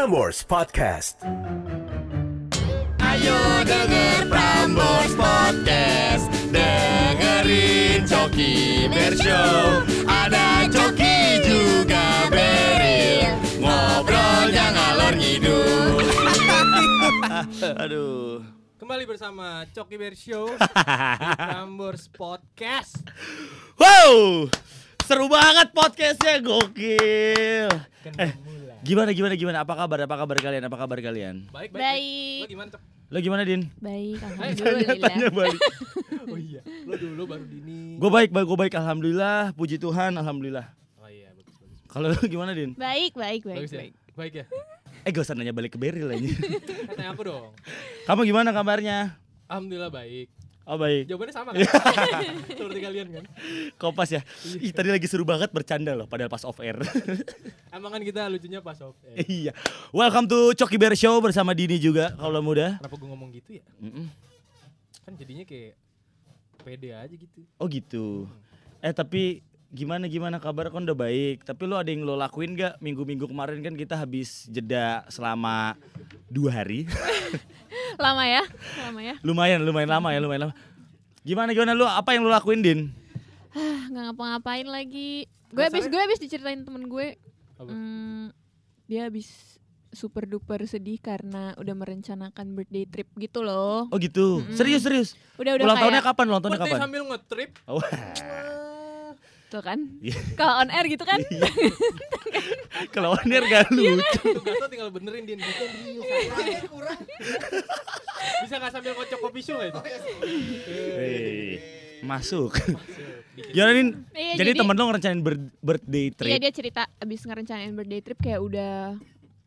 Prambors Podcast. Ayo denger Prambors Podcast Dengerin Coki Bershow Ada Coki juga Beril Ngobrolnya ngalor ngidul Aduh. Kembali bersama Coki Bear Show di Prambors Podcast. Wow. Seru banget podcastnya gokil. Eh, gimana gimana gimana? Apa kabar? Apa kabar kalian? Apa kabar kalian? Baik, baik. Baik. Lo gimana, Cok? Lo gimana Din? Baik, Tanya, alhamdulillah. tanya balik. Oh iya, lo dulu baru dini. Gue baik, baik, gue baik. Alhamdulillah. Puji Tuhan, alhamdulillah. Oh iya, bagus, bagus. Kalau lo gimana Din? Baik, baik, baik, Bagus ya? baik. Baik ya? Eh gak usah nanya balik ke Beril aja. Tanya aku dong. Kamu gimana kabarnya? Alhamdulillah baik. Oh baik. Jawabannya sama kan? Seperti kalian kan? Kopas ya. Ih tadi lagi seru banget bercanda loh. Padahal pas off air. Emang kan kita lucunya pas off. Eh, iya. Welcome to Coki Bear Show bersama Dini juga kalau muda. kenapa gue ngomong gitu ya? Mm-mm. Kan jadinya kayak pede aja gitu. Oh gitu. Eh tapi gimana gimana kabar kan udah baik. Tapi lo ada yang lo lakuin gak minggu-minggu kemarin kan kita habis jeda selama dua hari. Lama ya? Lama ya? lumayan lumayan lama ya lumayan lama. Gimana gimana lo apa yang lo lakuin Din? Ah, nggak ngapa-ngapain lagi. Gue habis gue habis diceritain temen gue. Apa? Hmm, dia habis super duper sedih karena udah merencanakan birthday trip gitu loh. Oh gitu. Mm-mm. Serius serius. Udah udah Ulang tahunnya kayak kapan? Ulang tahunnya kapan? sambil nge-trip. Oh, tuh kan. Iya. Kalau on air gitu kan. Kalau on air gak Iya lucu. Tugas lo tinggal benerin Din. Bukan Din, kurang. Bisa gak sambil kocok kopi show gak itu? Hei, masuk. Gimana? Iya, jadi, jadi- temen lo ngerencanain bir- birthday Iya trip. dia cerita abis ngerencanain birthday trip kayak udah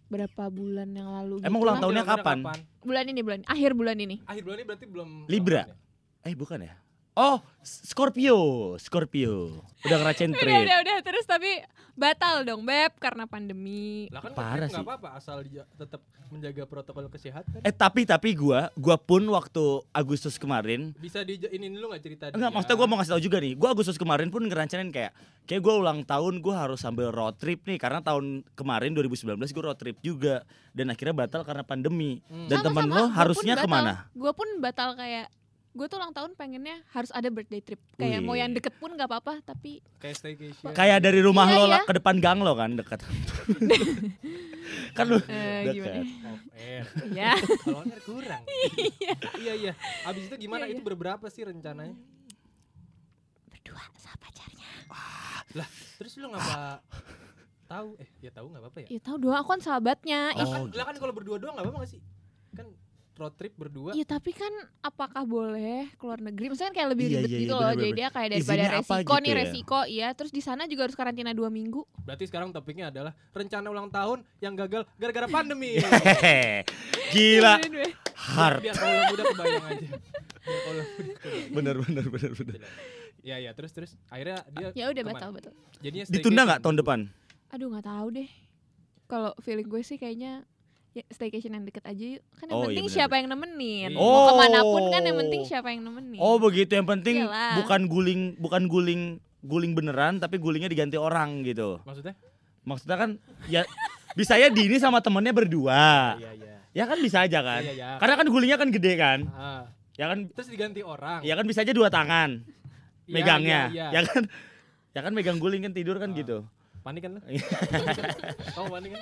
berapa bulan yang lalu Emang gitu ulang tahunnya kapan? Bulan ini bulan akhir bulan ini. Akhir bulan ini berarti belum Libra. Eh bukan ya? Oh, Scorpio, Scorpio. Udah ngeracain Udah trip. udah udah terus tapi batal dong beb karena pandemi. Lah kan Parah sih. apa-apa asal dia tetap menjaga protokol kesehatan. Eh tapi tapi gua gua pun waktu Agustus kemarin Bisa di ini dulu nggak cerita Enggak, dia? maksudnya gue mau ngasih tau juga nih. Gue Agustus kemarin pun ngerencanain kayak kayak gue ulang tahun gue harus sambil road trip nih karena tahun kemarin 2019 gue road trip juga dan akhirnya batal karena pandemi. Hmm. Dan temen lo harusnya ke mana? Gue pun batal kayak gue tuh ulang tahun pengennya harus ada birthday trip. Kayak mau Wih. yang deket pun gak apa-apa tapi kayak staycation. Kayak dari rumah Iya, lo iya. lah ke depan gang lo kan dekat. kan lu gimana? dekat. Ya. Kalau air kurang. iya iya. Abis itu gimana? Iya, Itu iya. berberapa sih rencananya? Berdua sama pacarnya. Lah, terus lu ngapa tahu? Eh, ya tahu nggak apa-apa ya? Ya tahu doang aku kan sahabatnya. Oh, Ih, Kan, gitu. lah kan kalau berdua doang nggak apa-apa sih? Kan road trip berdua. Iya tapi kan apakah boleh keluar negeri? Maksudnya kan kayak lebih Iya, ribet iya, gitu iya, loh. bener, Jadi bener. dia kayak daripada Izinnya apa resiko gitu nih ya? resiko, iya. Terus di sana juga harus karantina dua minggu. Berarti sekarang topiknya adalah rencana ulang tahun yang gagal gara-gara pandemi. Gila, hard. Biar kalau muda kebayang aja. Bener bener bener bener. Ya ya terus terus akhirnya dia Ya udah ke mana? batal batal. Jadinya Ditunda nggak tahun depan? Aduh nggak tahu deh. Kalau feeling gue sih kayaknya ya staycation yang deket aja yuk. Kan yang Oh, iya penting bener. siapa yang nemenin. Iya. Mau ke mana pun kan yang Oh. penting siapa yang nemenin. Oh begitu yang penting Iyalah. bukan guling bukan guling guling beneran tapi gulingnya diganti orang gitu. Maksudnya? Maksudnya kan ya bisa ya Dini sama temennya berdua. Iya iya. Ya kan bisa aja kan. Iya iya. Karena kan gulingnya kan gede kan. Ah, Ya kan terus diganti orang. ya kan bisa aja dua tangan Iya, megangnya. iya, Ya iya. kan ya kan megang guling kan tidur kan Ah. gitu. Panik kan lu? Kamu panik kan?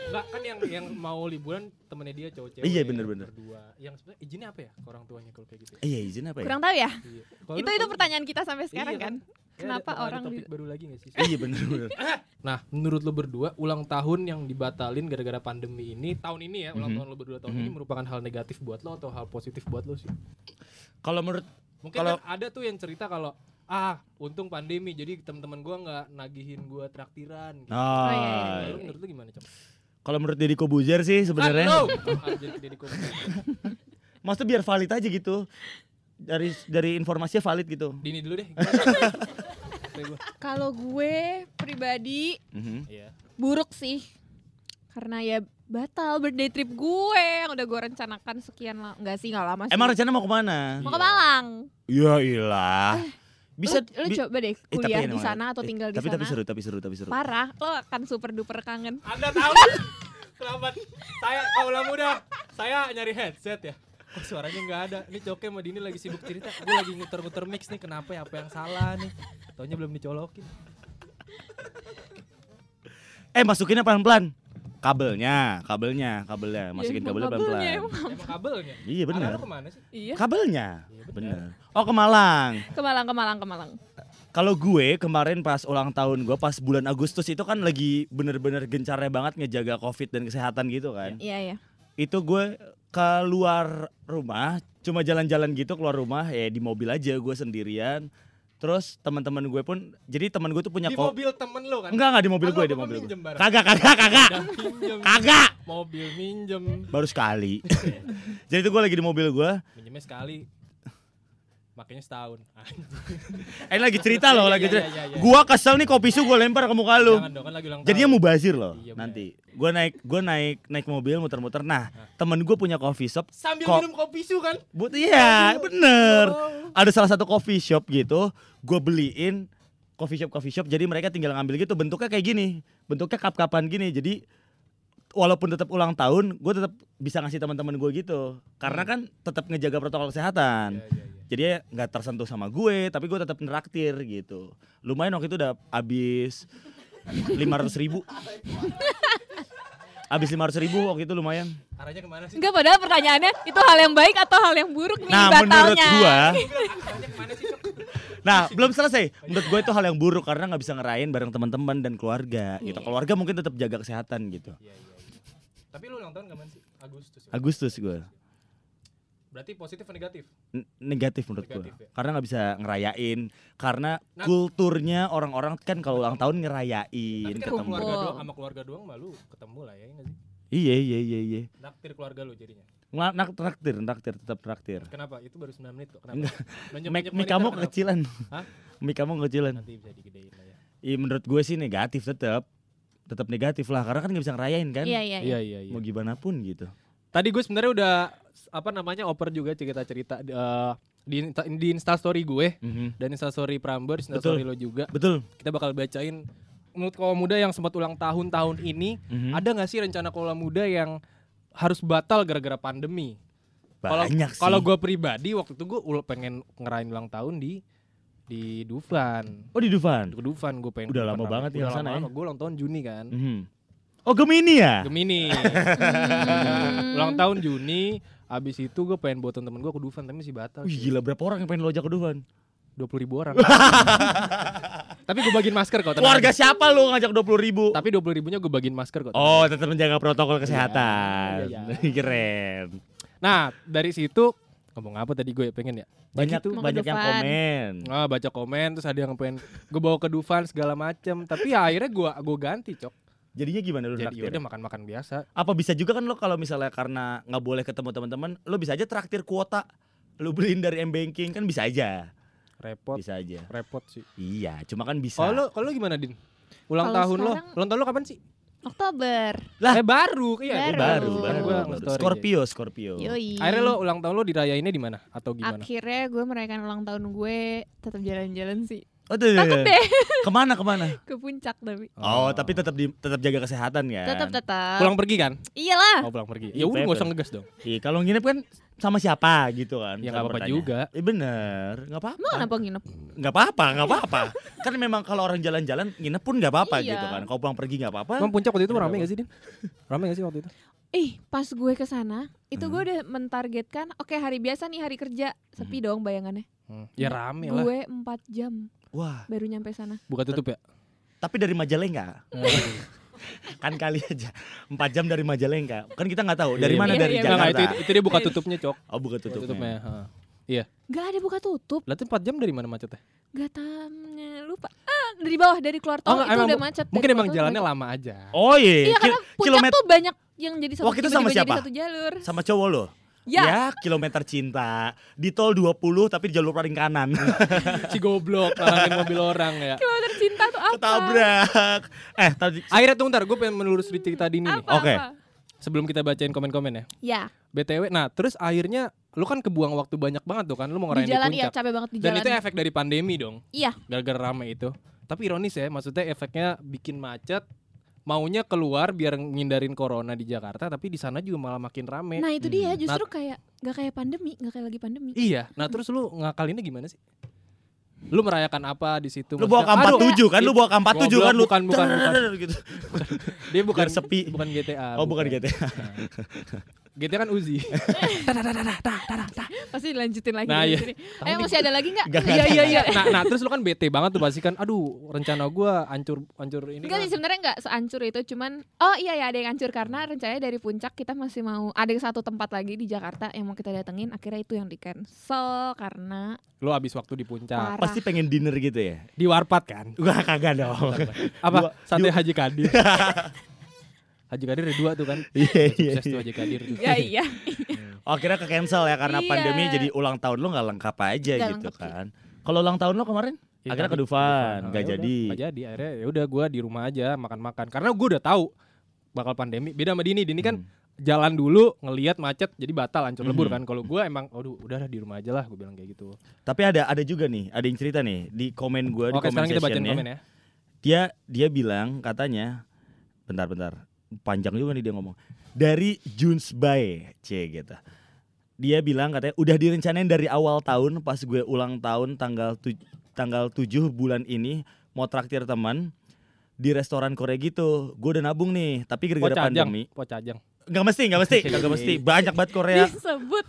Enggak kan yang yang mau liburan temennya dia cowok-cewek. Iya, bener-bener. Berdua. Yang sebenarnya izinnya apa ya ke orang tuanya kalau kayak gitu ya? Iya izin apa ya? Kurang tahu ya. Iya. Itu lu- itu pertanyaan kita sampai sekarang Iya kan. Ya, Kenapa ada, orang ada topik baru lagi gak sih? Iya bener bener. Nah, menurut lo berdua ulang tahun yang dibatalin gara-gara pandemi ini tahun ini ya, ulang Mhm. tahun lo berdua tahun ini Mhm. merupakan hal negatif buat lo atau hal positif buat lo sih? Kalau menurut Mungkin Kalau- kan ada tuh yang cerita kalau ah untung pandemi jadi teman-teman gua nggak nagihin gua traktiran. Gitu. Oh, iya, iya, Nah, iya. lo menurut lo gimana cok? Kalau menurut Deddy Kobuzer sih sebenarnya Ah, no! Maksudnya biar valid aja gitu. Dari dari informasinya valid gitu. Dini dulu deh. Kalau gue pribadi Mhm. Iya. buruk sih. Karena ya batal birthday trip gue yang udah gue rencanakan sekian lama. Enggak sih, enggak lama sih. Emang rencana mau ke mana? mau ke Malang. Ya ilah. Bisa lu, lu bi- coba deh Eh, kuliah emang- di sana atau eh, tinggal di tapi, sana. Tapi seru, tapi seru, tapi seru. Parah, lo akan super duper kangen. Anda tahu? Selamat. Saya kaulah muda. Saya nyari headset ya. Kok suaranya nggak ada? Ini Coke sama Dini lagi sibuk cerita. Gue lagi nguter-nguter mix nih. Kenapa ya? Apa yang salah nih? Taunya belum dicolokin. Eh masukinnya pelan-pelan. Kabelnya, kabelnya, kabelnya. Masukin Ya, kabelnya emang. Emang kabelnya. Iya benar. Iya. Kabelnya. Iya, benar. Bener. Oh ke Malang. Ke Malang, ke Malang, ke Malang. Kalau gue kemarin pas ulang tahun gue pas bulan Agustus itu kan lagi bener-bener gencarnya banget ngejaga covid dan kesehatan gitu kan. Iya, iya. Itu gue keluar rumah cuma jalan-jalan gitu keluar rumah ya di mobil aja gue sendirian. Terus teman-teman gue pun jadi teman gue tuh punya Di mobil temen lu kan? Enggak enggak di mobil Kan gue di mobil gue. Kagak kagak kagak. Kagak. Mobil minjem. Baru sekali. jadi itu gue lagi di mobil gue. Minjemnya sekali. Makanya setahun. Eh lagi cerita loh, Iya, lagi iya, cerita. iya, iya. Gua kesel nih kopi su gue lempar ke muka lu. Jangan dong kan lagi ulang tahun. Jadinya mubazir loh Iya, bener. nanti. Gue naik gue naik naik mobil muter-muter. Nah, temen gue punya coffee shop. Sambil Kok- minum kopi su kan? But iya, bener. Oh. Ada salah satu coffee shop gitu, gue beliin coffee shop coffee shop. Jadi mereka tinggal ngambil gitu. Bentuknya kayak gini, bentuknya kap-kapan gini. Jadi walaupun tetap ulang tahun, gue tetap bisa ngasih teman-teman gue gitu. Karena kan tetap ngejaga protokol kesehatan. Iya, iya, iya. Jadi ya nggak tersentuh sama gue, tapi gue tetap neraktir gitu. Lumayan waktu itu udah habis 500 ribu. Habis 500 ribu waktu itu lumayan. Arahnya ke mana sih? Enggak, padahal pertanyaannya itu hal yang baik atau hal yang buruk nih Nah menurut batalnya. sih? Cok? nah belum selesai. Menurut gue itu hal yang buruk karena nggak bisa ngerayain bareng teman-teman dan keluarga. Gitu. Iya. Keluarga mungkin tetap jaga kesehatan gitu. Iya, iya, iya. Tapi lu ulang tahun kapan sih? Agustus. ya? Agustus gue Berarti positif atau negatif? N- negatif menurut gue Negatif ya? karena nggak bisa ngerayain karena Nah. kulturnya orang-orang kan kalau ulang tahun ngerayain Tapi kan ketemu. keluarga doang, sama keluarga doang malu ketemu lah ya, ya nggak sih? Iya iya iya iya. Naktir keluarga lu jadinya. Nggak nak traktir, traktir tetap traktir. Kenapa? Itu baru 9 menit kok. Kenapa? Enggak. Mik wanita kamu kenapa? kekecilan. Hah? Mik kamu kekecilan. Nanti bisa digedein lah ya. Iya menurut gue sih negatif tetap. Tetap negatif lah karena kan nggak bisa ngerayain kan. Iya, iya, iya. iya, Mau gimana pun gitu. Tadi gue sebenarnya udah apa namanya oper juga cerita-cerita eh, di di instastory gue Mhm. dan instastory Prambors, instastory lo juga. Betul. Kita bakal bacain menurut kaum muda yang sempat ulang tahun tahun ini Mhm. ada nggak sih rencana kaum muda yang harus batal gara-gara pandemi? Banyak sih. kalau gue pribadi waktu itu gue pengen ngerayain ulang tahun di di Dufan. Oh di Dufan. Di Dufan gue pengen. Udah lama banget ya sana ya. Gue ulang tahun Juni kan. Mhm. Oh Gemini ya? Gemini. Hmm. ulang tahun Juni. Abis itu gue pengen buat temen gue ke Dufan tapi masih batal. Wih gila berapa orang yang pengen lo ajak ke Dufan? Dua puluh ribu orang. tapi gue bagiin masker kok. aja. siapa lo ngajak 20 ribu? Tapi dua puluh ribunya gue bagiin masker kok. tenang Oh tetap menjaga protokol kesehatan. iya, Keren. Nah dari situ ngomong apa tadi gue pengen ya? Banyak ke banyak yang komen. Ah, baca komen terus ada yang pengen gue bawa ke Dufan segala macem tapi ya akhirnya gue gue ganti cok Jadinya gimana lu jadi traktir? udah makan makan biasa Apa bisa juga kan lo kalau misalnya karena nggak boleh ketemu teman-teman, lo bisa aja traktir kuota. Lo beliin dari M banking kan bisa aja. repot Bisa aja. repot sih Iya, cuma kan bisa. kalau lo kalau lo gimana din ulang Kalau tahun lo ulang tahun lo kapan sih Oktober. Lah. eh baru iya Eh, Baru. baru, Kan baru, gua baru. nge-story Scorpio, Scorpio. Yoi. akhirnya lo ulang tahun lo dirayainnya di mana atau gimana Akhirnya gue merayakan ulang tahun gue tetap jalan-jalan sih. Oh, tuh, tuh, Takut tuh. deh Ke mana ke mana? ke puncak tapi. Oh, tapi tetap di tetap jaga kesehatan ya. Tetap tetap. pulang pergi kan Iyalah. oh pulang pergi Iya, ya udah nggak usah ngegas dong Iya, kalau nginep kan sama siapa gitu kan? Ya, nggak apa-apa juga. Iya bener, nggak apa-apa. Emang kenapa nginep? Nggak apa-apa, nggak apa-apa. kan memang kalau orang jalan-jalan nginep pun nggak apa-apa Iya. gitu kan. Kalau pulang pergi nggak apa-apa. Emang puncak waktu itu Udah rame apa? gak sih din rame gak sih waktu itu Ih, pas gue ke sana, itu Hmm. gue udah mentargetkan, oke hari biasa nih hari kerja, sepi dong bayangannya. Hmm, ya rame lah Gue 4 jam Wah, baru nyampe sana. buka tutup ya tapi dari Majalengka. kan kali aja 4 jam dari Majalengka. Kan kita nggak tahu dari Iya, mana iya, dari iya, Enggak, Jakarta. enggak, itu, itu dia buka tutupnya cok Oh, buka Buka tutupnya. ha. Gak ada buka tutup, Lah 4 jam dari mana macetnya? gak tamnya lupa. Ah, dari bawah dari keluar tol Oh, enggak, itu emang udah macet. Mungkin emang jalannya macet. lama aja. Oh iya. Iya karena puncak kilometer tuh banyak yang jadi satu Waktu itu sama siapa? jadi satu jalur. sama cowok lo. Ya, kilometer cinta. Di tol 20 tapi di jalur paling kanan. si goblok ngalangin mobil orang ya. kilometer cinta tuh apa? Ketabrak. Eh, tadi Akhirnya tuh ntar gue pengen menelusuri cerita Dini nih. Oke. Sebelum kita bacain komen-komen ya. Ya, BTW, nah terus akhirnya lu kan kebuang waktu banyak banget tuh kan lu mau di ngerayain di, jalan iya puncak. capek banget di Dan jalan. itu efek dari pandemi dong. Iya. Gara-gara rame itu. Tapi ironis ya, maksudnya efeknya bikin macet, maunya keluar biar ngindarin corona di Jakarta tapi di sana juga malah makin rame. Nah itu dia Hmm. justru kayak nggak kayak pandemi, nggak kayak lagi pandemi. Iya, nah terus lu ngakalinnya gimana sih? Lu merayakan apa di situ? Lu bawa Aduh, K47 kan, lu bawa K47 kan lu. Bukan, bukan, bukan. gitu. Dia bukan Biar sepi. bukan GTA. Oh, bukan GTA. GTA kan Uzi. Pasti dilanjutin lagi. Nah, di iya. sini. Eh masih ada lagi nggak? Nggak Iya iya iya. Nah, nah terus lu kan bete banget tuh pasti kan. Aduh, rencana gua hancur hancur ini. Enggak kan. sih sebenarnya enggak seancur itu cuman oh iya ya ada yang hancur karena rencananya dari puncak kita masih mau ada satu tempat lagi di Jakarta yang mau kita datengin akhirnya itu yang di cancel karena Lu habis waktu di puncak. parah. Pasti pengen dinner gitu ya. Di Warpat kan. Gua kagak dong. Apa? Sate Haji Kadir. Haji Kadir ada dua tuh kan. Iya iya. Sukses tuh Haji Kadir tuh. Iya iya. Oh, akhirnya ke cancel ya karena Iya. pandemi jadi ulang tahun lu nggak lengkap aja Nggak gitu lengkap sih. kan. Kalau ulang tahun lu kemarin? Ya, Akhirnya ke Dufan, nggak ya udah, jadi. nggak jadi. Akhirnya ya udah gua di rumah aja makan-makan. Karena gua udah tahu bakal pandemi. Beda sama Dini. Dini kan Hmm. jalan dulu ngelihat macet jadi batal hancur lebur Mhm. kan. Kalau gua emang aduh udah di rumah aja lah gua bilang kayak gitu. Tapi ada ada juga nih, ada yang cerita nih di komen gua di Oke, komen sekarang kita bacain komen ya. Dia dia bilang katanya bentar-bentar. Panjang juga nih dia ngomong. Dari Junes Bay, C gitu. Dia bilang katanya udah direncanain dari awal tahun pas gue ulang tahun tanggal tu, tanggal 7 bulan ini mau traktir teman di restoran Korea gitu. Gue udah nabung nih, tapi gara-gara Pocajang, pandemi Pocajang. nggak mesti, nggak mesti, nggak mesti. Banyak banget Korea. Disebut.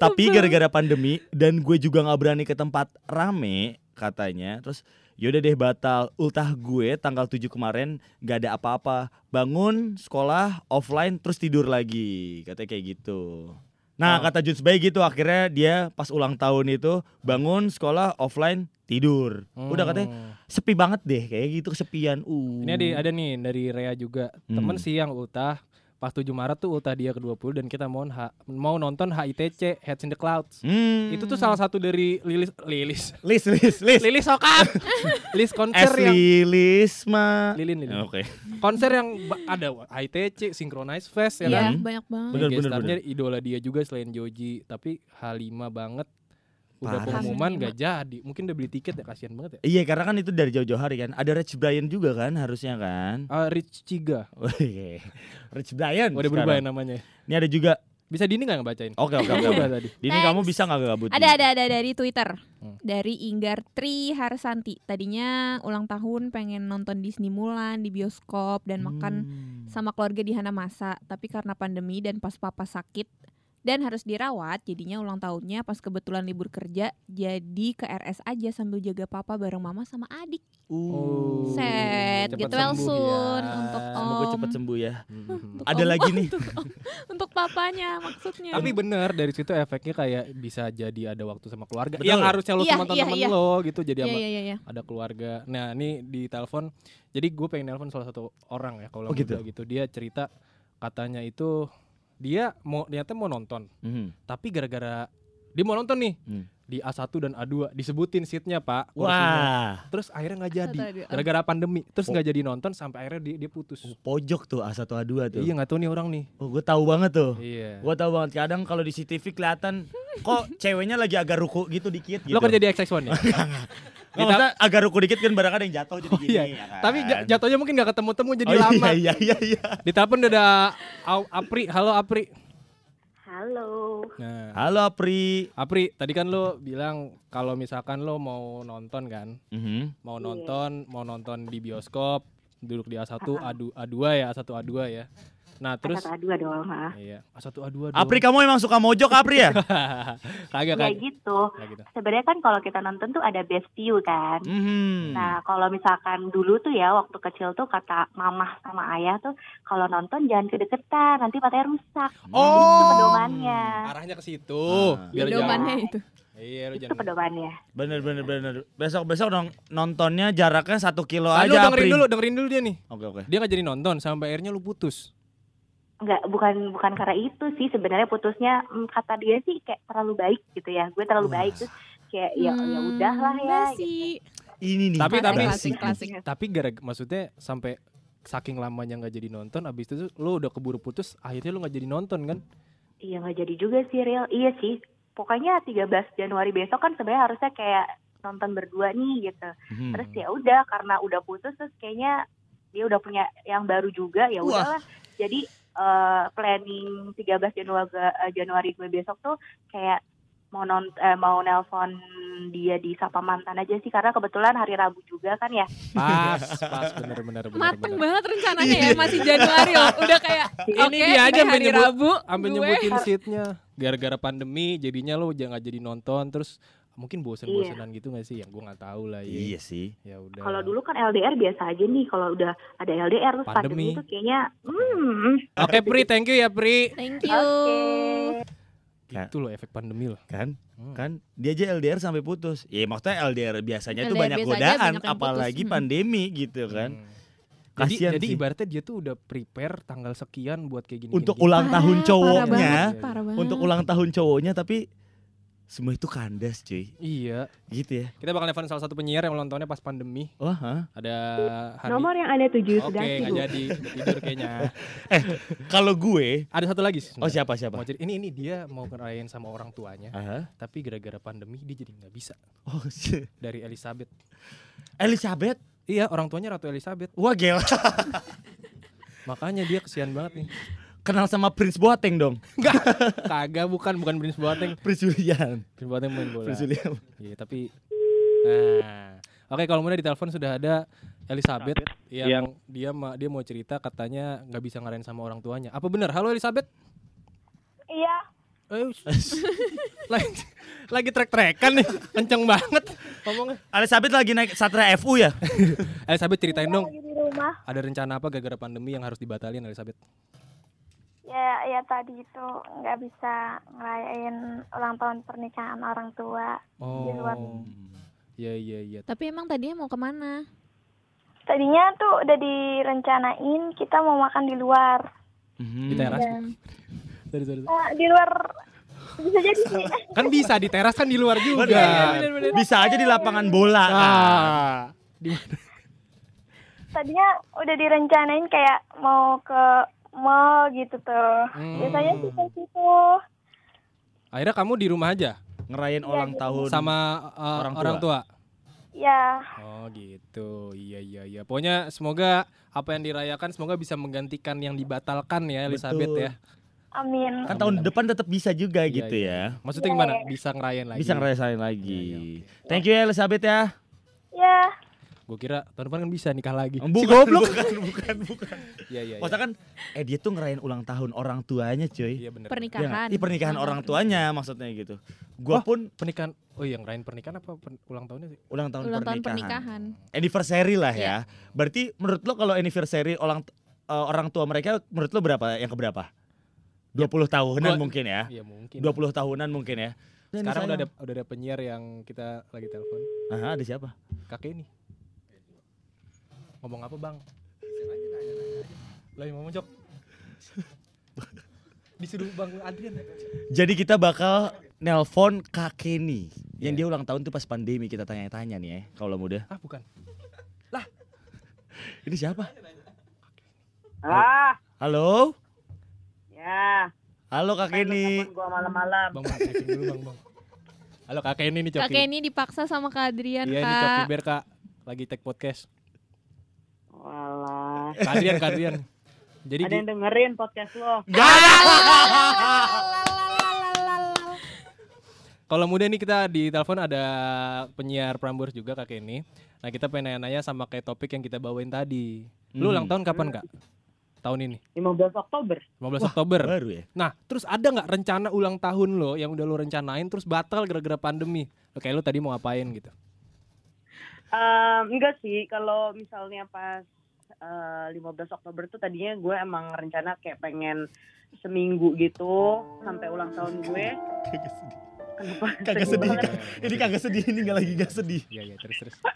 Tapi gara-gara pandemi dan gue juga nggak berani ke tempat rame katanya. Terus yaudah deh batal. Ultah gue tanggal 7 kemarin gak ada apa-apa. Bangun, sekolah, offline, terus tidur lagi. Katanya kayak gitu. Nah Oh. kata Juns Bay gitu akhirnya dia pas ulang tahun itu bangun, sekolah, offline, tidur. Udah katanya Hmm. sepi banget deh kayak gitu kesepian. Uh. Ini ada ada nih dari Rea juga. Hmm. Temen sih yang ultah pas 7 Maret tuh ultah dia ke-20 dan kita mau ha- mau nonton HITC Heads in the Clouds. Hmm. Itu tuh salah satu dari Lilis Lilis list list list. Lilis Sokap. Lilis konser yang Asli Lisma. Lilin Lilin. Oke. Konser yang ba- ada HITC Synchronize Fest ya Iya, kan. banyak banget. Bener, bener, starnya idola dia juga selain Joji, tapi H5 banget. Udah Parah. pengumuman H5. gak jadi. Mungkin udah beli tiket ya kasihan banget ya. Iya karena kan itu dari jauh-jauh hari kan. Ada Rich Brian juga kan harusnya kan. Ah, Rich Ciga. Wih, Rich Brian. Udah berubah ya namanya. Ini ada juga. Bisa Dini gak ngebacain? Oke oke oke. Tadi. Ini Next. kamu bisa nggak gabut? Ada ada ada dari Twitter. Hmm. Dari Inggar Tri Harsanti. Tadinya ulang tahun pengen nonton Disney Mulan di bioskop dan makan Hmm. sama keluarga di Hanamasa, tapi karena pandemi dan pas papa sakit dan harus dirawat, jadinya ulang tahunnya pas kebetulan libur kerja, jadi ke RS aja sambil jaga papa bareng mama sama adik. Uh. Set, cepet get well sembuh soon ya. untuk Semoga om. cepet sembuh ya. Mhm. Untuk Ada om, lagi nih. Untuk, untuk papanya maksudnya. Tapi bener dari situ efeknya kayak bisa jadi ada waktu sama keluarga. Betul. Yang harusnya lo Iya, sama iya, teman-teman iya. lo gitu jadi Iya iya iya. iya. ada keluarga. Nah, ini di telepon. Jadi gue pengen telepon salah satu orang ya kalau Oh, gitu? gitu. Dia cerita katanya itu dia mau ternyata mau nonton, Mhm. tapi gara-gara dia mau nonton nih Hmm. di A1 dan A2 disebutin seatnya pak kursinya. Wah, terus akhirnya nggak jadi A1, A2. gara-gara pandemi terus Oh. nggak jadi nonton sampai akhirnya dia, dia putus pojok tuh A1 A2 tuh. iya nggak tahu nih orang nih Oh, gue tahu banget tuh. iya Gue tahu banget kadang kalau di CCTV kelihatan kok ceweknya lagi agak ruku gitu dikit gitu. lo kerja di XX1 ya Nggak, maksudnya agak ruku dikit kan barang ada yang jatuh jadi Oh, gini iya. ya kan? tapi ja- jatuhnya mungkin nggak ketemu-temu jadi oh, lama Iya iya iya. di telepon udah ada Au- Apri halo Apri Halo. nah Halo Pri. Apri tadi kan lo bilang kalau misalkan lo mau nonton kan Mhm. mau Iya. nonton mau nonton di bioskop duduk di A1 Ah. A2 A2 ya A1 A2 ya nah terus Kata dua dong, ha. iya A1 A2 dong. Apri kamu emang suka mojok Apri ya? kagak Ya kagak gitu. Kagak gitu Sebenarnya kan kalau kita nonton tuh ada best view kan. Mhm. Nah, kalau misalkan dulu tuh ya waktu kecil tuh kata mamah sama ayah tuh kalau nonton jangan kedeketan, nanti matanya rusak. Oh. Itu pedomannya. arahnya ke situ Ah. biar Pedomannya jangan itu. iya lo Itu jangan pedomannya. Bener bener bener. Besok besok dong nontonnya jaraknya satu kilo Tadi lu aja dengerin Apri. dulu dengerin dulu dia nih Oke oke. dia nggak jadi nonton sampai akhirnya lu putus Enggak, bukan bukan karena itu sih sebenarnya putusnya mm, kata dia sih kayak terlalu baik gitu ya. Gue terlalu baik terus kayak ya ya Hmm, udahlah ya. gitu. Ini nih. Tapi- tapi- klasik. klasik. tapi gara maksudnya sampai saking lamanya nggak jadi nonton abis itu lu udah keburu putus akhirnya lu nggak jadi nonton kan Iya nggak jadi juga sih real. Iya sih. Pokoknya 13 Januari besok kan sebenarnya harusnya kayak nonton berdua nih gitu. Mhm. Terus ya udah karena udah putus terus kayaknya dia udah punya yang baru juga ya udahlah jadi eh, planning 13 Januari eh, Januari gue besok tuh kayak mau non eh, mau nelpon dia di Sapa Mantan aja sih karena kebetulan hari Rabu juga kan ya Pas, pas bener bener bener. Mateng bener. banget rencananya ya masih Januari loh. Udah kayak Ini oke dia aja hari Rabu. Gue nyebutin seatnya. Gara-gara pandemi jadinya lo jangan jadi nonton terus mungkin bosen-bosenan gitu gak sih? Yang gue nggak tahu lah ya. Iya sih. Ya udah. kalau dulu kan LDR biasa aja nih kalau udah ada LDR terus Pandemi. pandemi, tuh kayaknya hmm Oke Pri, thank you ya Pri. Thank you. oke Itu loh efek pandemi loh. Kan? Hmm. Kan dia aja LDR sampai putus. Ya maksudnya LDR biasanya tuh LDR banyak biasa aja godaan banyak apalagi putus. pandemi gitu kan. Hmm. Jadi, Kasian jadi sih. ibaratnya dia tuh udah prepare tanggal sekian buat kayak gini. Untuk gini, ulang Parah, tahun parah cowoknya, banget, parah banget. untuk ulang tahun cowoknya tapi semua itu kandas cuy. Iya. Gitu ya. Kita bakal nelfon salah satu penyiar yang ulang tahunnya pas pandemi. Wah, hah? Ada Hani. nomor yang anda tuju Oke, sibuk jadi tidur kayaknya. Kalau gue, Ada satu lagi. oh siapa siapa? Mau cerita, ini ini dia mau ngerayain sama orang tuanya, Aha. tapi gara-gara pandemi dia jadi nggak bisa. Oh, shit. Dari Elizabeth. Elizabeth. Iya, orang tuanya Ratu Elizabeth. Wah, gila. Makanya dia kesian banget nih. Kenal sama Prince Boateng dong. Kagak bukan bukan Prince Boateng. Prince William. Prince Boateng main bola. Prince William. Iya, tapi nah. Oke, kalau mulai di telepon sudah ada Elizabeth yang dia ma- dia mau cerita katanya nggak bisa ngarain sama orang tuanya. Apa benar? Halo Elizabeth? iya Eh, lagi lagi trek-trekan nih, kenceng banget ngomongnya. Elizabeth lagi naik Satria FU ya? Elizabeth ceritain dong, lagi di rumah ada rencana apa gara-gara pandemi yang harus dibatalin Elizabeth? Ya ya tadi itu nggak bisa ngerayain ulang tahun pernikahan orang tua Di luar. Oh, iya iya iya. Tapi emang tadinya mau ke mana? tadinya tuh udah direncanain kita mau makan di luar Hmm. Di teras? dan Sorry, sorry. eh, di luar bisa jadi sih Kan bisa di teras kan di luar juga. Bener. Bisa aja di lapangan bola kan. Ah, di mana? tadinya udah direncanain kayak mau ke mall gitu tuh Hmm. biasanya sih ke situ Akhirnya kamu di rumah aja Ngerayain ulang tahun sama uh, orang orang, tua. tua. ya Oh gitu, iya iya iya. Pokoknya semoga apa yang dirayakan semoga bisa menggantikan yang dibatalkan ya Elizabeth Betul. ya. amin Kan tahun depan tetap bisa juga Iya, gitu iya. ya. Maksudnya gimana? Bisa ngerayain lagi? Bisa ngerasain lagi. Iya, iya, oke. Thank you ya Elizabeth ya. ya Gue kira tahun depan kan bisa nikah lagi. Bukan, goblok. Bukan, bukan, bukan. Iya iya. iya. Maksudnya kan eh dia tuh ngerayain ulang tahun orang tuanya, cuy. Iya benar. Iya Pernikahan. Ih, pernikahan orang tuanya maksudnya gitu. Gua Oh. pun Pernikahan. Oh iya ngerayain pernikahan apa pen- ulang tahunnya sih? ulang tahun Ulang tahun pernikahan. pernikahan. Anniversary lah Iya. ya. Berarti menurut lo kalau anniversary ulang eh, orang tua mereka menurut lo berapa? Yang keberapa? 20 tahunan Gua- mungkin ya. Iya mungkin. 20 tahunan mungkin ya. Sekarang udah ada udah ada penyiar yang kita lagi telepon. Aha, ada siapa? Kakek ini. Ngomong apa bang? Lagi ngomong jok. Disuruh bang Adrian. Jadi kita bakal nelpon Kak Kenny yang Iya. dia ulang tahun tuh pas pandemi kita tanya-tanya nih ya kalau muda. Ah bukan. Ini siapa? Ah, Halo? ya. Halo Kak Kenny. Gua malam-malam. Bang dulu bang bang. Halo kakek ini nih Coki. Kakek ini dipaksa sama Kak Adrian, Iya ini Coki Kak. Bear kak. Lagi take podcast. Walah. Kak Adrian, Kak Adrian. Jadi Ada yang dengerin podcast lo. kalau muda ini kita di telepon ada penyiar Prambors juga kakek ini. Nah kita pengen nanya-nanya sama kayak topik yang kita bawain tadi. Lu Hmm. ulang tahun kapan kak? Tahun ini, 15 Oktober. 15 Oktober. Baru ya? Nah, terus ada nggak rencana ulang tahun lo yang udah lo rencanain terus batal gara-gara pandemi? Oke, lo tadi mau ngapain gitu? Ehm, enggak sih, kalau misalnya pas eh, 15 Oktober tuh tadinya gue emang rencana kayak pengen seminggu gitu sampai ulang tahun gue. Kagak sedih. Kenapa? Kagak Sedih. Ini kagak sedih, ini nggak lagi nggak sedih. Iya, iya, terus terus.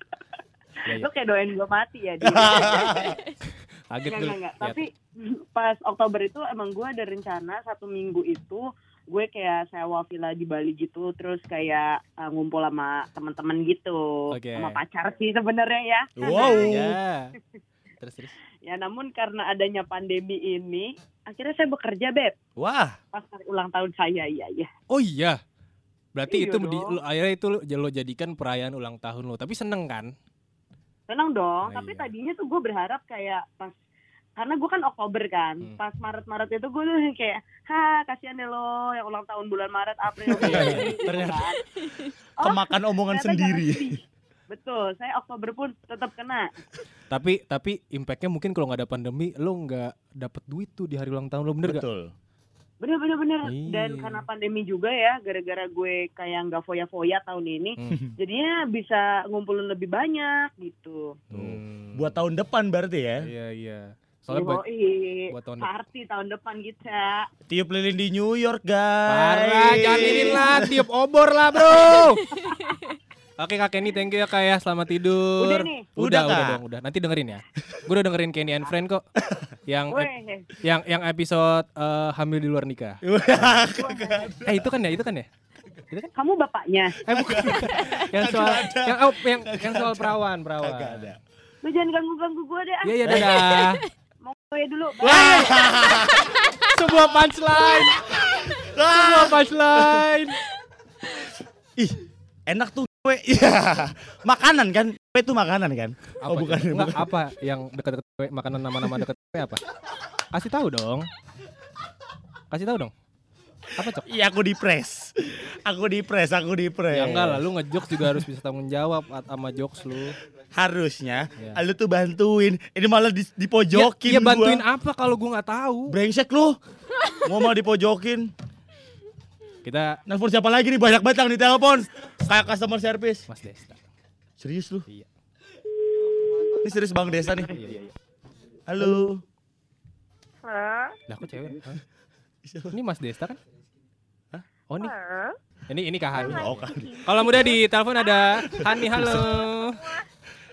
Iya, iya. Lo kayak doain gue mati ya. Di. Kaget Enggak, gue. enggak, enggak. liat. Tapi pas Oktober itu emang gue ada rencana satu minggu itu gue kayak sewa villa di Bali gitu terus kayak uh, ngumpul sama teman-teman gitu Oke. sama pacar sih sebenarnya ya Wow. Ya. Terus terus. ya namun karena adanya pandemi ini akhirnya saya bekerja beb Wah, pas hari ulang tahun saya iya iya Oh iya. Berarti Iya itu di, lo- akhirnya itu lo, lo jadikan perayaan ulang tahun lo. Tapi seneng kan? Senang dong, Oh, tapi iya. tadinya tuh gue berharap kayak pas karena gue kan Oktober kan, Hmm. pas Maret-Maret itu gue tuh kayak, ha kasihan deh lo yang ulang tahun bulan Maret, April, Iya, iya. gitu Ternyata. kan. Oh, Kemakan omongan sendiri. Betul, saya Oktober pun tetap kena. Tapi tapi impactnya mungkin kalau nggak ada pandemi lo nggak dapet duit tuh di hari ulang tahun lo bener gak? Betul. Bener bener bener. Iya. Dan karena pandemi juga ya, gara-gara gue kayak nggak foya-foya tahun ini, Hmm. jadinya bisa ngumpulin lebih banyak gitu. Hmm. Buat tahun depan berarti ya. Iya iya. Soalnya Yoi, buat tahun depan. party tahun depan kita. Tiup lilin di New York, guys. Parah, jangan lilin lah, tiup obor lah bro. Oke kak Kenny, thank you ya kak ya, selamat tidur. Udah nih. Udah, Udah, udah, dong, udah. Nanti dengerin ya. Gue udah dengerin Kenny and Friend kok. yang Weh, yang yang episode eh, hamil di luar nikah. Eh itu kan ya, itu kan ya. kamu bapaknya. Eh bukan. yang soal yang oh, yang yang soal perawan, perawan. Kagak ada. Lu jangan ganggu-ganggu gue deh. ah. Iya iya dadah. Mau gue dulu. Sebuah punchline. Sebuah punchline. Ih, enak tuh kue. Iya. Makanan kan? Kue itu makanan kan? Apa, Oh, bukan, Enggak, bukan. apa yang dekat-dekat kue, makanan nama-nama dekat kue apa? Kasih tahu dong. Kasih tahu dong. Apa cok? Iya, aku di press. Aku di press, aku di press. Ya enggak lah, lu ngejokes juga harus bisa tanggung jawab sama jokes lu. Harusnya Iya. lu tuh bantuin. Ini malah di, dipojokin ya, ya bantuin gua. apa kalau gua nggak tahu? Brengsek lu. Mau mau dipojokin. Kita Nelfon siapa lagi nih? Banyak banget yang ditelepon. Kayak customer service. Mas Desta. Serius lu? Iya. Ini serius Bang Desa nih. Iya iya. iya. Halo. Halo? Lah kok cewek? Hah? Ini Mas Desta kan? Hah? Oh ini Halo? ini ini Kak Hani. Oh. Kalau mudah di telepon ada Hani halo.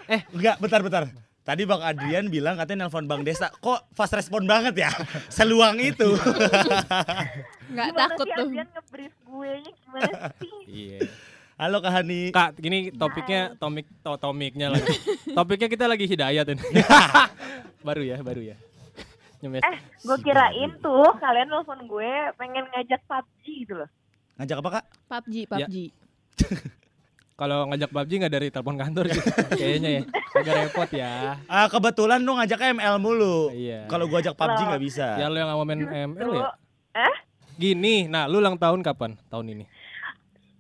Enggak, bentar bentar. Tadi Bang Adrian bilang katanya nelpon Bang Desa. Kok fast respon banget ya? Seluang itu. Nggak Gimana takut sih tuh. Adrian nge-brief gue gimana sih? Iya. Halo Kak Hani. Kak, gini topiknya tomik to, tomiknya lagi. Topiknya kita lagi hidayat ini. baru ya, baru ya. Nyemes. Eh, gue kirain tuh kalian nelfon gue pengen ngajak PUBG gitu loh. Ngajak apa Kak? PUBG, Ya. Kalau ngajak PUBG nggak dari telepon kantor gitu. Kayaknya ya. Agak repot ya. Ah, kebetulan lu ngajaknya ML mulu. Iya. Kalau gua ajak PUBG nggak bisa. Ya lu yang nggak mau main ML ya? Eh? Gini, nah lu ulang tahun kapan? Tahun ini?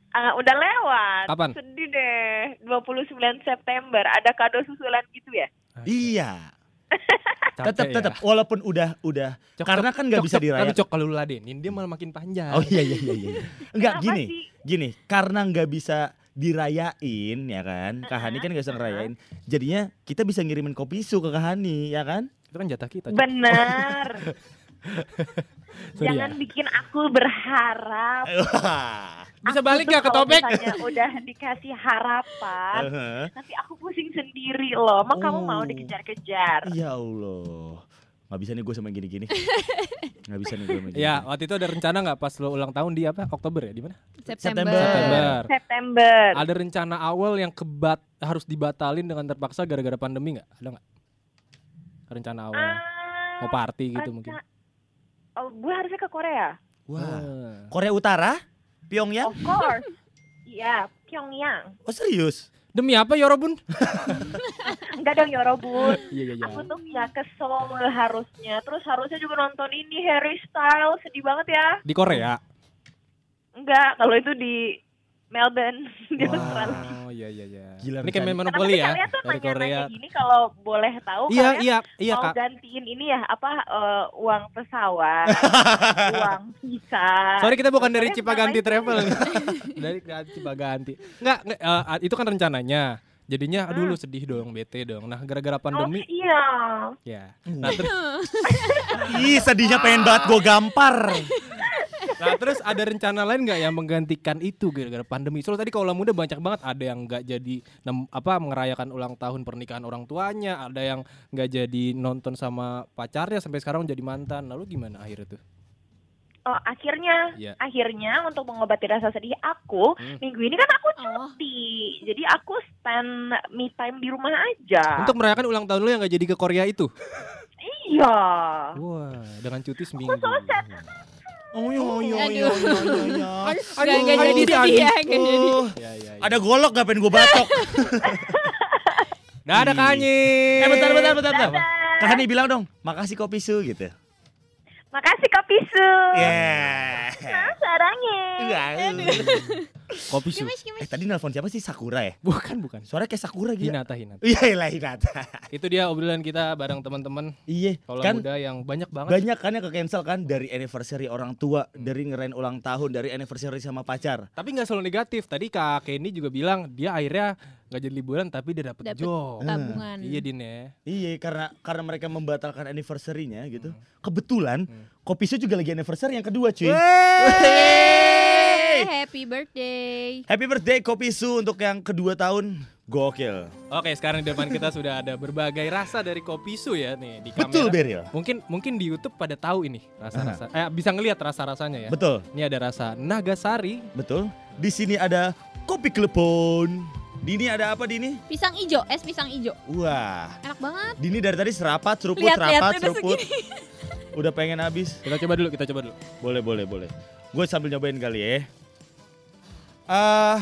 Ah, udah lewat. Kapan? Sedih deh. 29 September. Ada kado susulan gitu ya? Iya. Tetap ya. tetap walaupun udah udah Cok, karena kan nggak bisa cok. dirayakan. Tapi cok kalau lu ladenin dia malah makin panjang. Oh iya iya iya iya. Enggak gini. sih? Gini, karena nggak bisa dirayain ya kan. Kak Hani kan nggak bisa ngerayain. Jadinya kita bisa ngirimin kopi su ke Kak Hani ya kan? Itu kan jatah kita. Bener. Sorry ya. Jangan bikin aku berharap. Bisa Aku balik tuh nggak ke topik? udah dikasih harapan, Heeh. tapi aku pusing sendiri loh. Emang kamu Oh. mau dikejar-kejar? Ya Allah. Nggak bisa nih gue sama gini-gini. Nggak bisa nih gue sama gini. Ya, waktu itu ada rencana nggak pas lu ulang tahun di apa? Oktober ya? Di mana? September. September. September. September. Ada rencana awal yang kebat harus dibatalin dengan terpaksa gara-gara pandemi nggak? Ada nggak? Rencana awal. Ah, Mau party gitu rencana- mungkin. Oh, gue harusnya ke Korea. Wah. Ah. Korea Utara? Pyongyang? Of course. Iya, Pyongyang. Oh serius? Demi apa Yorobun? Enggak dong Yorobun. Iya iya iya. Aku tuh ya ke Seoul harusnya. Terus harusnya juga nonton ini Harry Styles. Sedih banget ya. Di Korea. Enggak, kalau itu di Melbourne di Australia. Oh iya iya iya. Gila, Ini kayak main monopoli ya tuh dari Korea. gini kalau boleh tahu Iya kalian iya iya mau kak. gantiin ini ya apa eh, uang pesawat, uang visa. Sorry kita bukan dari Cipaganti Travel dari Cipaganti. Enggak, enggak, eh, itu kan rencananya. Jadinya aduh lu sedih dong, bete dong. Nah, gara-gara Oh pandemi iya. ya. Nah, terus Ih sedihnya pengen banget gue gampar. Nah, terus ada rencana lain nggak yang menggantikan itu gara-gara pandemi? Soalnya tadi kalau muda banyak banget ada yang nggak jadi nem- apa merayakan ulang tahun pernikahan orang tuanya, ada yang nggak jadi nonton sama pacarnya sampai sekarang jadi mantan. Lalu gimana akhirnya tuh? Oh akhirnya, Iya. akhirnya untuk mengobati rasa sedih aku Hmm. minggu ini kan aku Oh. cuti, jadi aku spend me time di rumah aja. Untuk merayakan ulang tahun lu yang nggak jadi ke Korea itu? iya. Wah, dengan cuti seminggu. Oh yo yo Aduh. yo yo yo yo. Gak, gak jadi sedih ya, gak jadi. Oh. Ada golok gak pengen gue batok. Dadah Kanyi. Eh bentar bentar bentar. bentar. Kak Hani bilang dong, makasih kopi su gitu. Makasih Kopi Su. Yeah. Sarangnya. Kopi su. Eh tadi nelpon siapa sih Sakura ya? Bukan bukan. Suara kayak Sakura gitu. Hinata Hinata. Iya lah Hinata. Itu dia obrolan kita bareng teman-teman Iya, kaulah kan muda yang banyak banget. banyak kan yang ke cancel kan dari anniversary orang tua, dari ngerayain ulang tahun, dari anniversary sama pacar. Tapi nggak selalu negatif. Tadi Kak Kenny juga bilang dia akhirnya nggak jadi liburan tapi dia Dapet job. tabungan. Iya Din ya. Iya, karena karena mereka membatalkan anniversary-nya gitu. Hmm. Kebetulan Kopi Su juga lagi anniversary yang kedua, cuy. Happy birthday. Happy birthday Kopi Su untuk yang kedua tahun. Gokil. Oke, sekarang di depan kita sudah ada berbagai rasa dari kopi su ya nih di kamera. Betul, Beril. Mungkin mungkin di YouTube pada tahu ini rasa-rasa. Eh bisa ngelihat rasa-rasanya ya. Betul, Ini ada rasa Nagasari, betul. Di sini ada kopi klepon. Dini ada apa Dini? Pisang ijo, es pisang ijo. Wah, Enak banget. Dini dari tadi serapat, seruput, Lihat, lihat, serapat, udah seruput. Udah pengen habis. Kita coba dulu, kita coba dulu. Boleh, boleh, boleh. Gue sambil nyobain kali ya. Ah,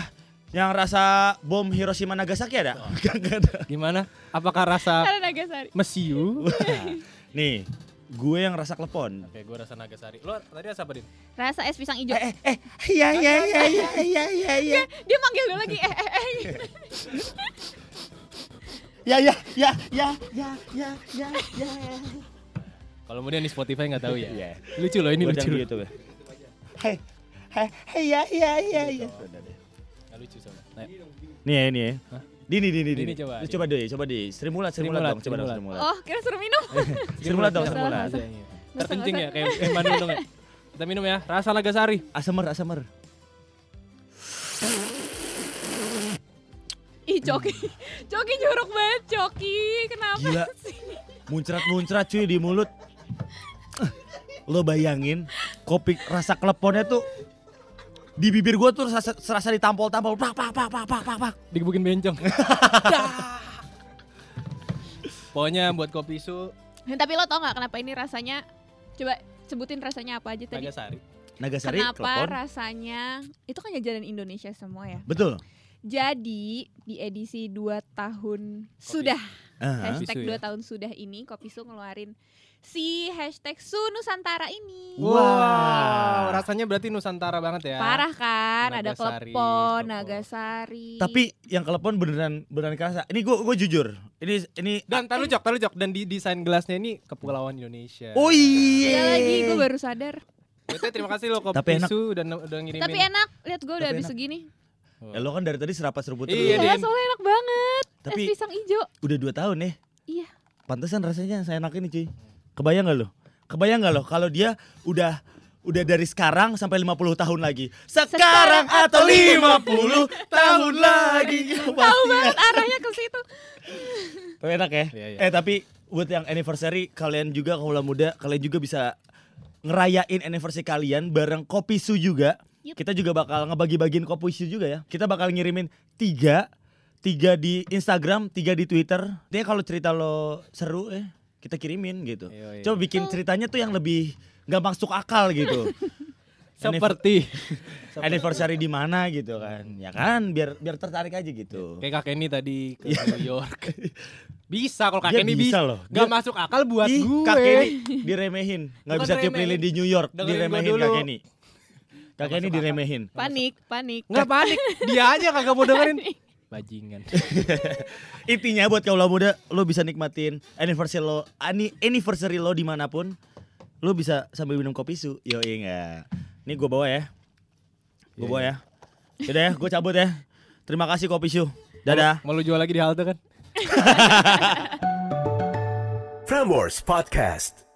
yang rasa bom Hiroshima Nagasaki ada? Enggak, enggak ada. Gimana? Apakah rasa mesiu? Nih, gue yang rasa klepon. Oke, gue rasa Nagasari. Lo tadi rasa apa, Din? Rasa es pisang ijo. Eh, eh, iya, iya, iya, iya, iya, iya, iya. Dia manggil gue lagi. Eh, eh, eh. Ya, ya, ya, ya, ya, ya, ya, ya. Kalau kemudian di Spotify nggak tahu ya. Iya. Lucu loh, ini lucu. gitu. Hei, hei, hei, ya, ya, ya, ya. Lucu soalnya. Nih ya, ini ya. Hah? Dini, Dini, Dini, Dini. coba. Coba deh, coba deh. Sri Mulat, Sri Mulat dong, coba dong. Sri Mulat. Oh, kira suruh minum. Sri Mulat dong, Sri Mulat. Iya. Terkencing ya kayak kayak Bandung dong ya. Kita minum ya, rasa Nagasari. Asemer, asemer. Ih, Coki. Coki jorok banget, Coki. Kenapa Gila. sih? Muncrat-muncrat cuy di mulut. Lo bayangin kopi rasa kleponnya tuh di bibir gua tuh serasa, serasa ditampol-tampol pak pak pak pak pak pak pak. Digebukin bencong. Pokoknya buat kopi su Tapi lo tau gak kenapa ini rasanya? Coba sebutin rasanya apa aja tadi. Nagasari. Nagasari Kenapa klepon. rasanya itu kan jajanan Indonesia semua ya. Betul. Jadi di edisi 2 tahun sudah Ah, hashtag 2 ya? tahun sudah ini Kopi Su ngeluarin si hashtag Su Nusantara ini. Wow, rasanya berarti Nusantara banget ya. Parah kan, ada Nagasari, klepon, klepon. Nagasari. Tapi yang kelepon beneran beneran kerasa. Ini gua gua jujur. Ini ini Dan taruh jok, taruh jok dan di desain gelasnya ini kepulauan Indonesia. Oh iya. Ada lagi gue baru sadar. Bete, terima kasih lo kopi Tapi enak. su dan udah ngirimin. Tapi enak, lihat gue udah Tapi habis enak. segini. Ya, lo kan dari tadi serapat seruput terus. Iya, Iya, Din. soalnya enak banget. Tapi- es pisang hijau. Udah dua tahun nih. Iya. Pantesan rasanya saya enak ini cuy. Kebayang gak lo? Kebayang gak lo kalau dia udah udah dari sekarang sampai 50 tahun lagi. Sekarang, atau 50 tahun lagi. Tahu banget arahnya ke situ. Tapi enak ya. Iya, iya. Eh tapi buat yang anniversary kalian juga kalau muda kalian juga bisa ngerayain anniversary kalian bareng Kopi Su juga. Yup. Kita juga bakal ngebagi-bagiin Kopi Su juga ya. Kita bakal ngirimin tiga tiga di Instagram, tiga di Twitter. Intinya kalau cerita lo seru eh kita kirimin gitu. Iya, iya. Coba bikin ceritanya tuh yang lebih nggak masuk akal gitu. Seperti anniversary di mana gitu kan. Ya kan biar biar tertarik aja gitu. kayak kakek ini tadi ke New York. Bisa kalau Dia kakek ini bisa bisa. loh. Gak Dia- masuk akal buat Ih, gue. kakek ini diremehin. Bukan bisa tiup lilin di New York, Dengerin diremehin dulu. kakek ini. Kakek ini masuk akal. diremehin. Panik, panik. Nggak panik, dia aja kagak mau dengerin. Bajingan. Intinya buat kaula muda, lo bisa nikmatin anniversary lo, ani- anniversary lo di mana pun, lo bisa sambil minum kopi su. Yo iya nggak? Ini gue bawa ya, gue Iya, bawa iya. ya. Yaudah ya, gue cabut ya. Terima kasih kopi su. Dadah. Mau lu jual lagi di halte kan? Prambors Podcast.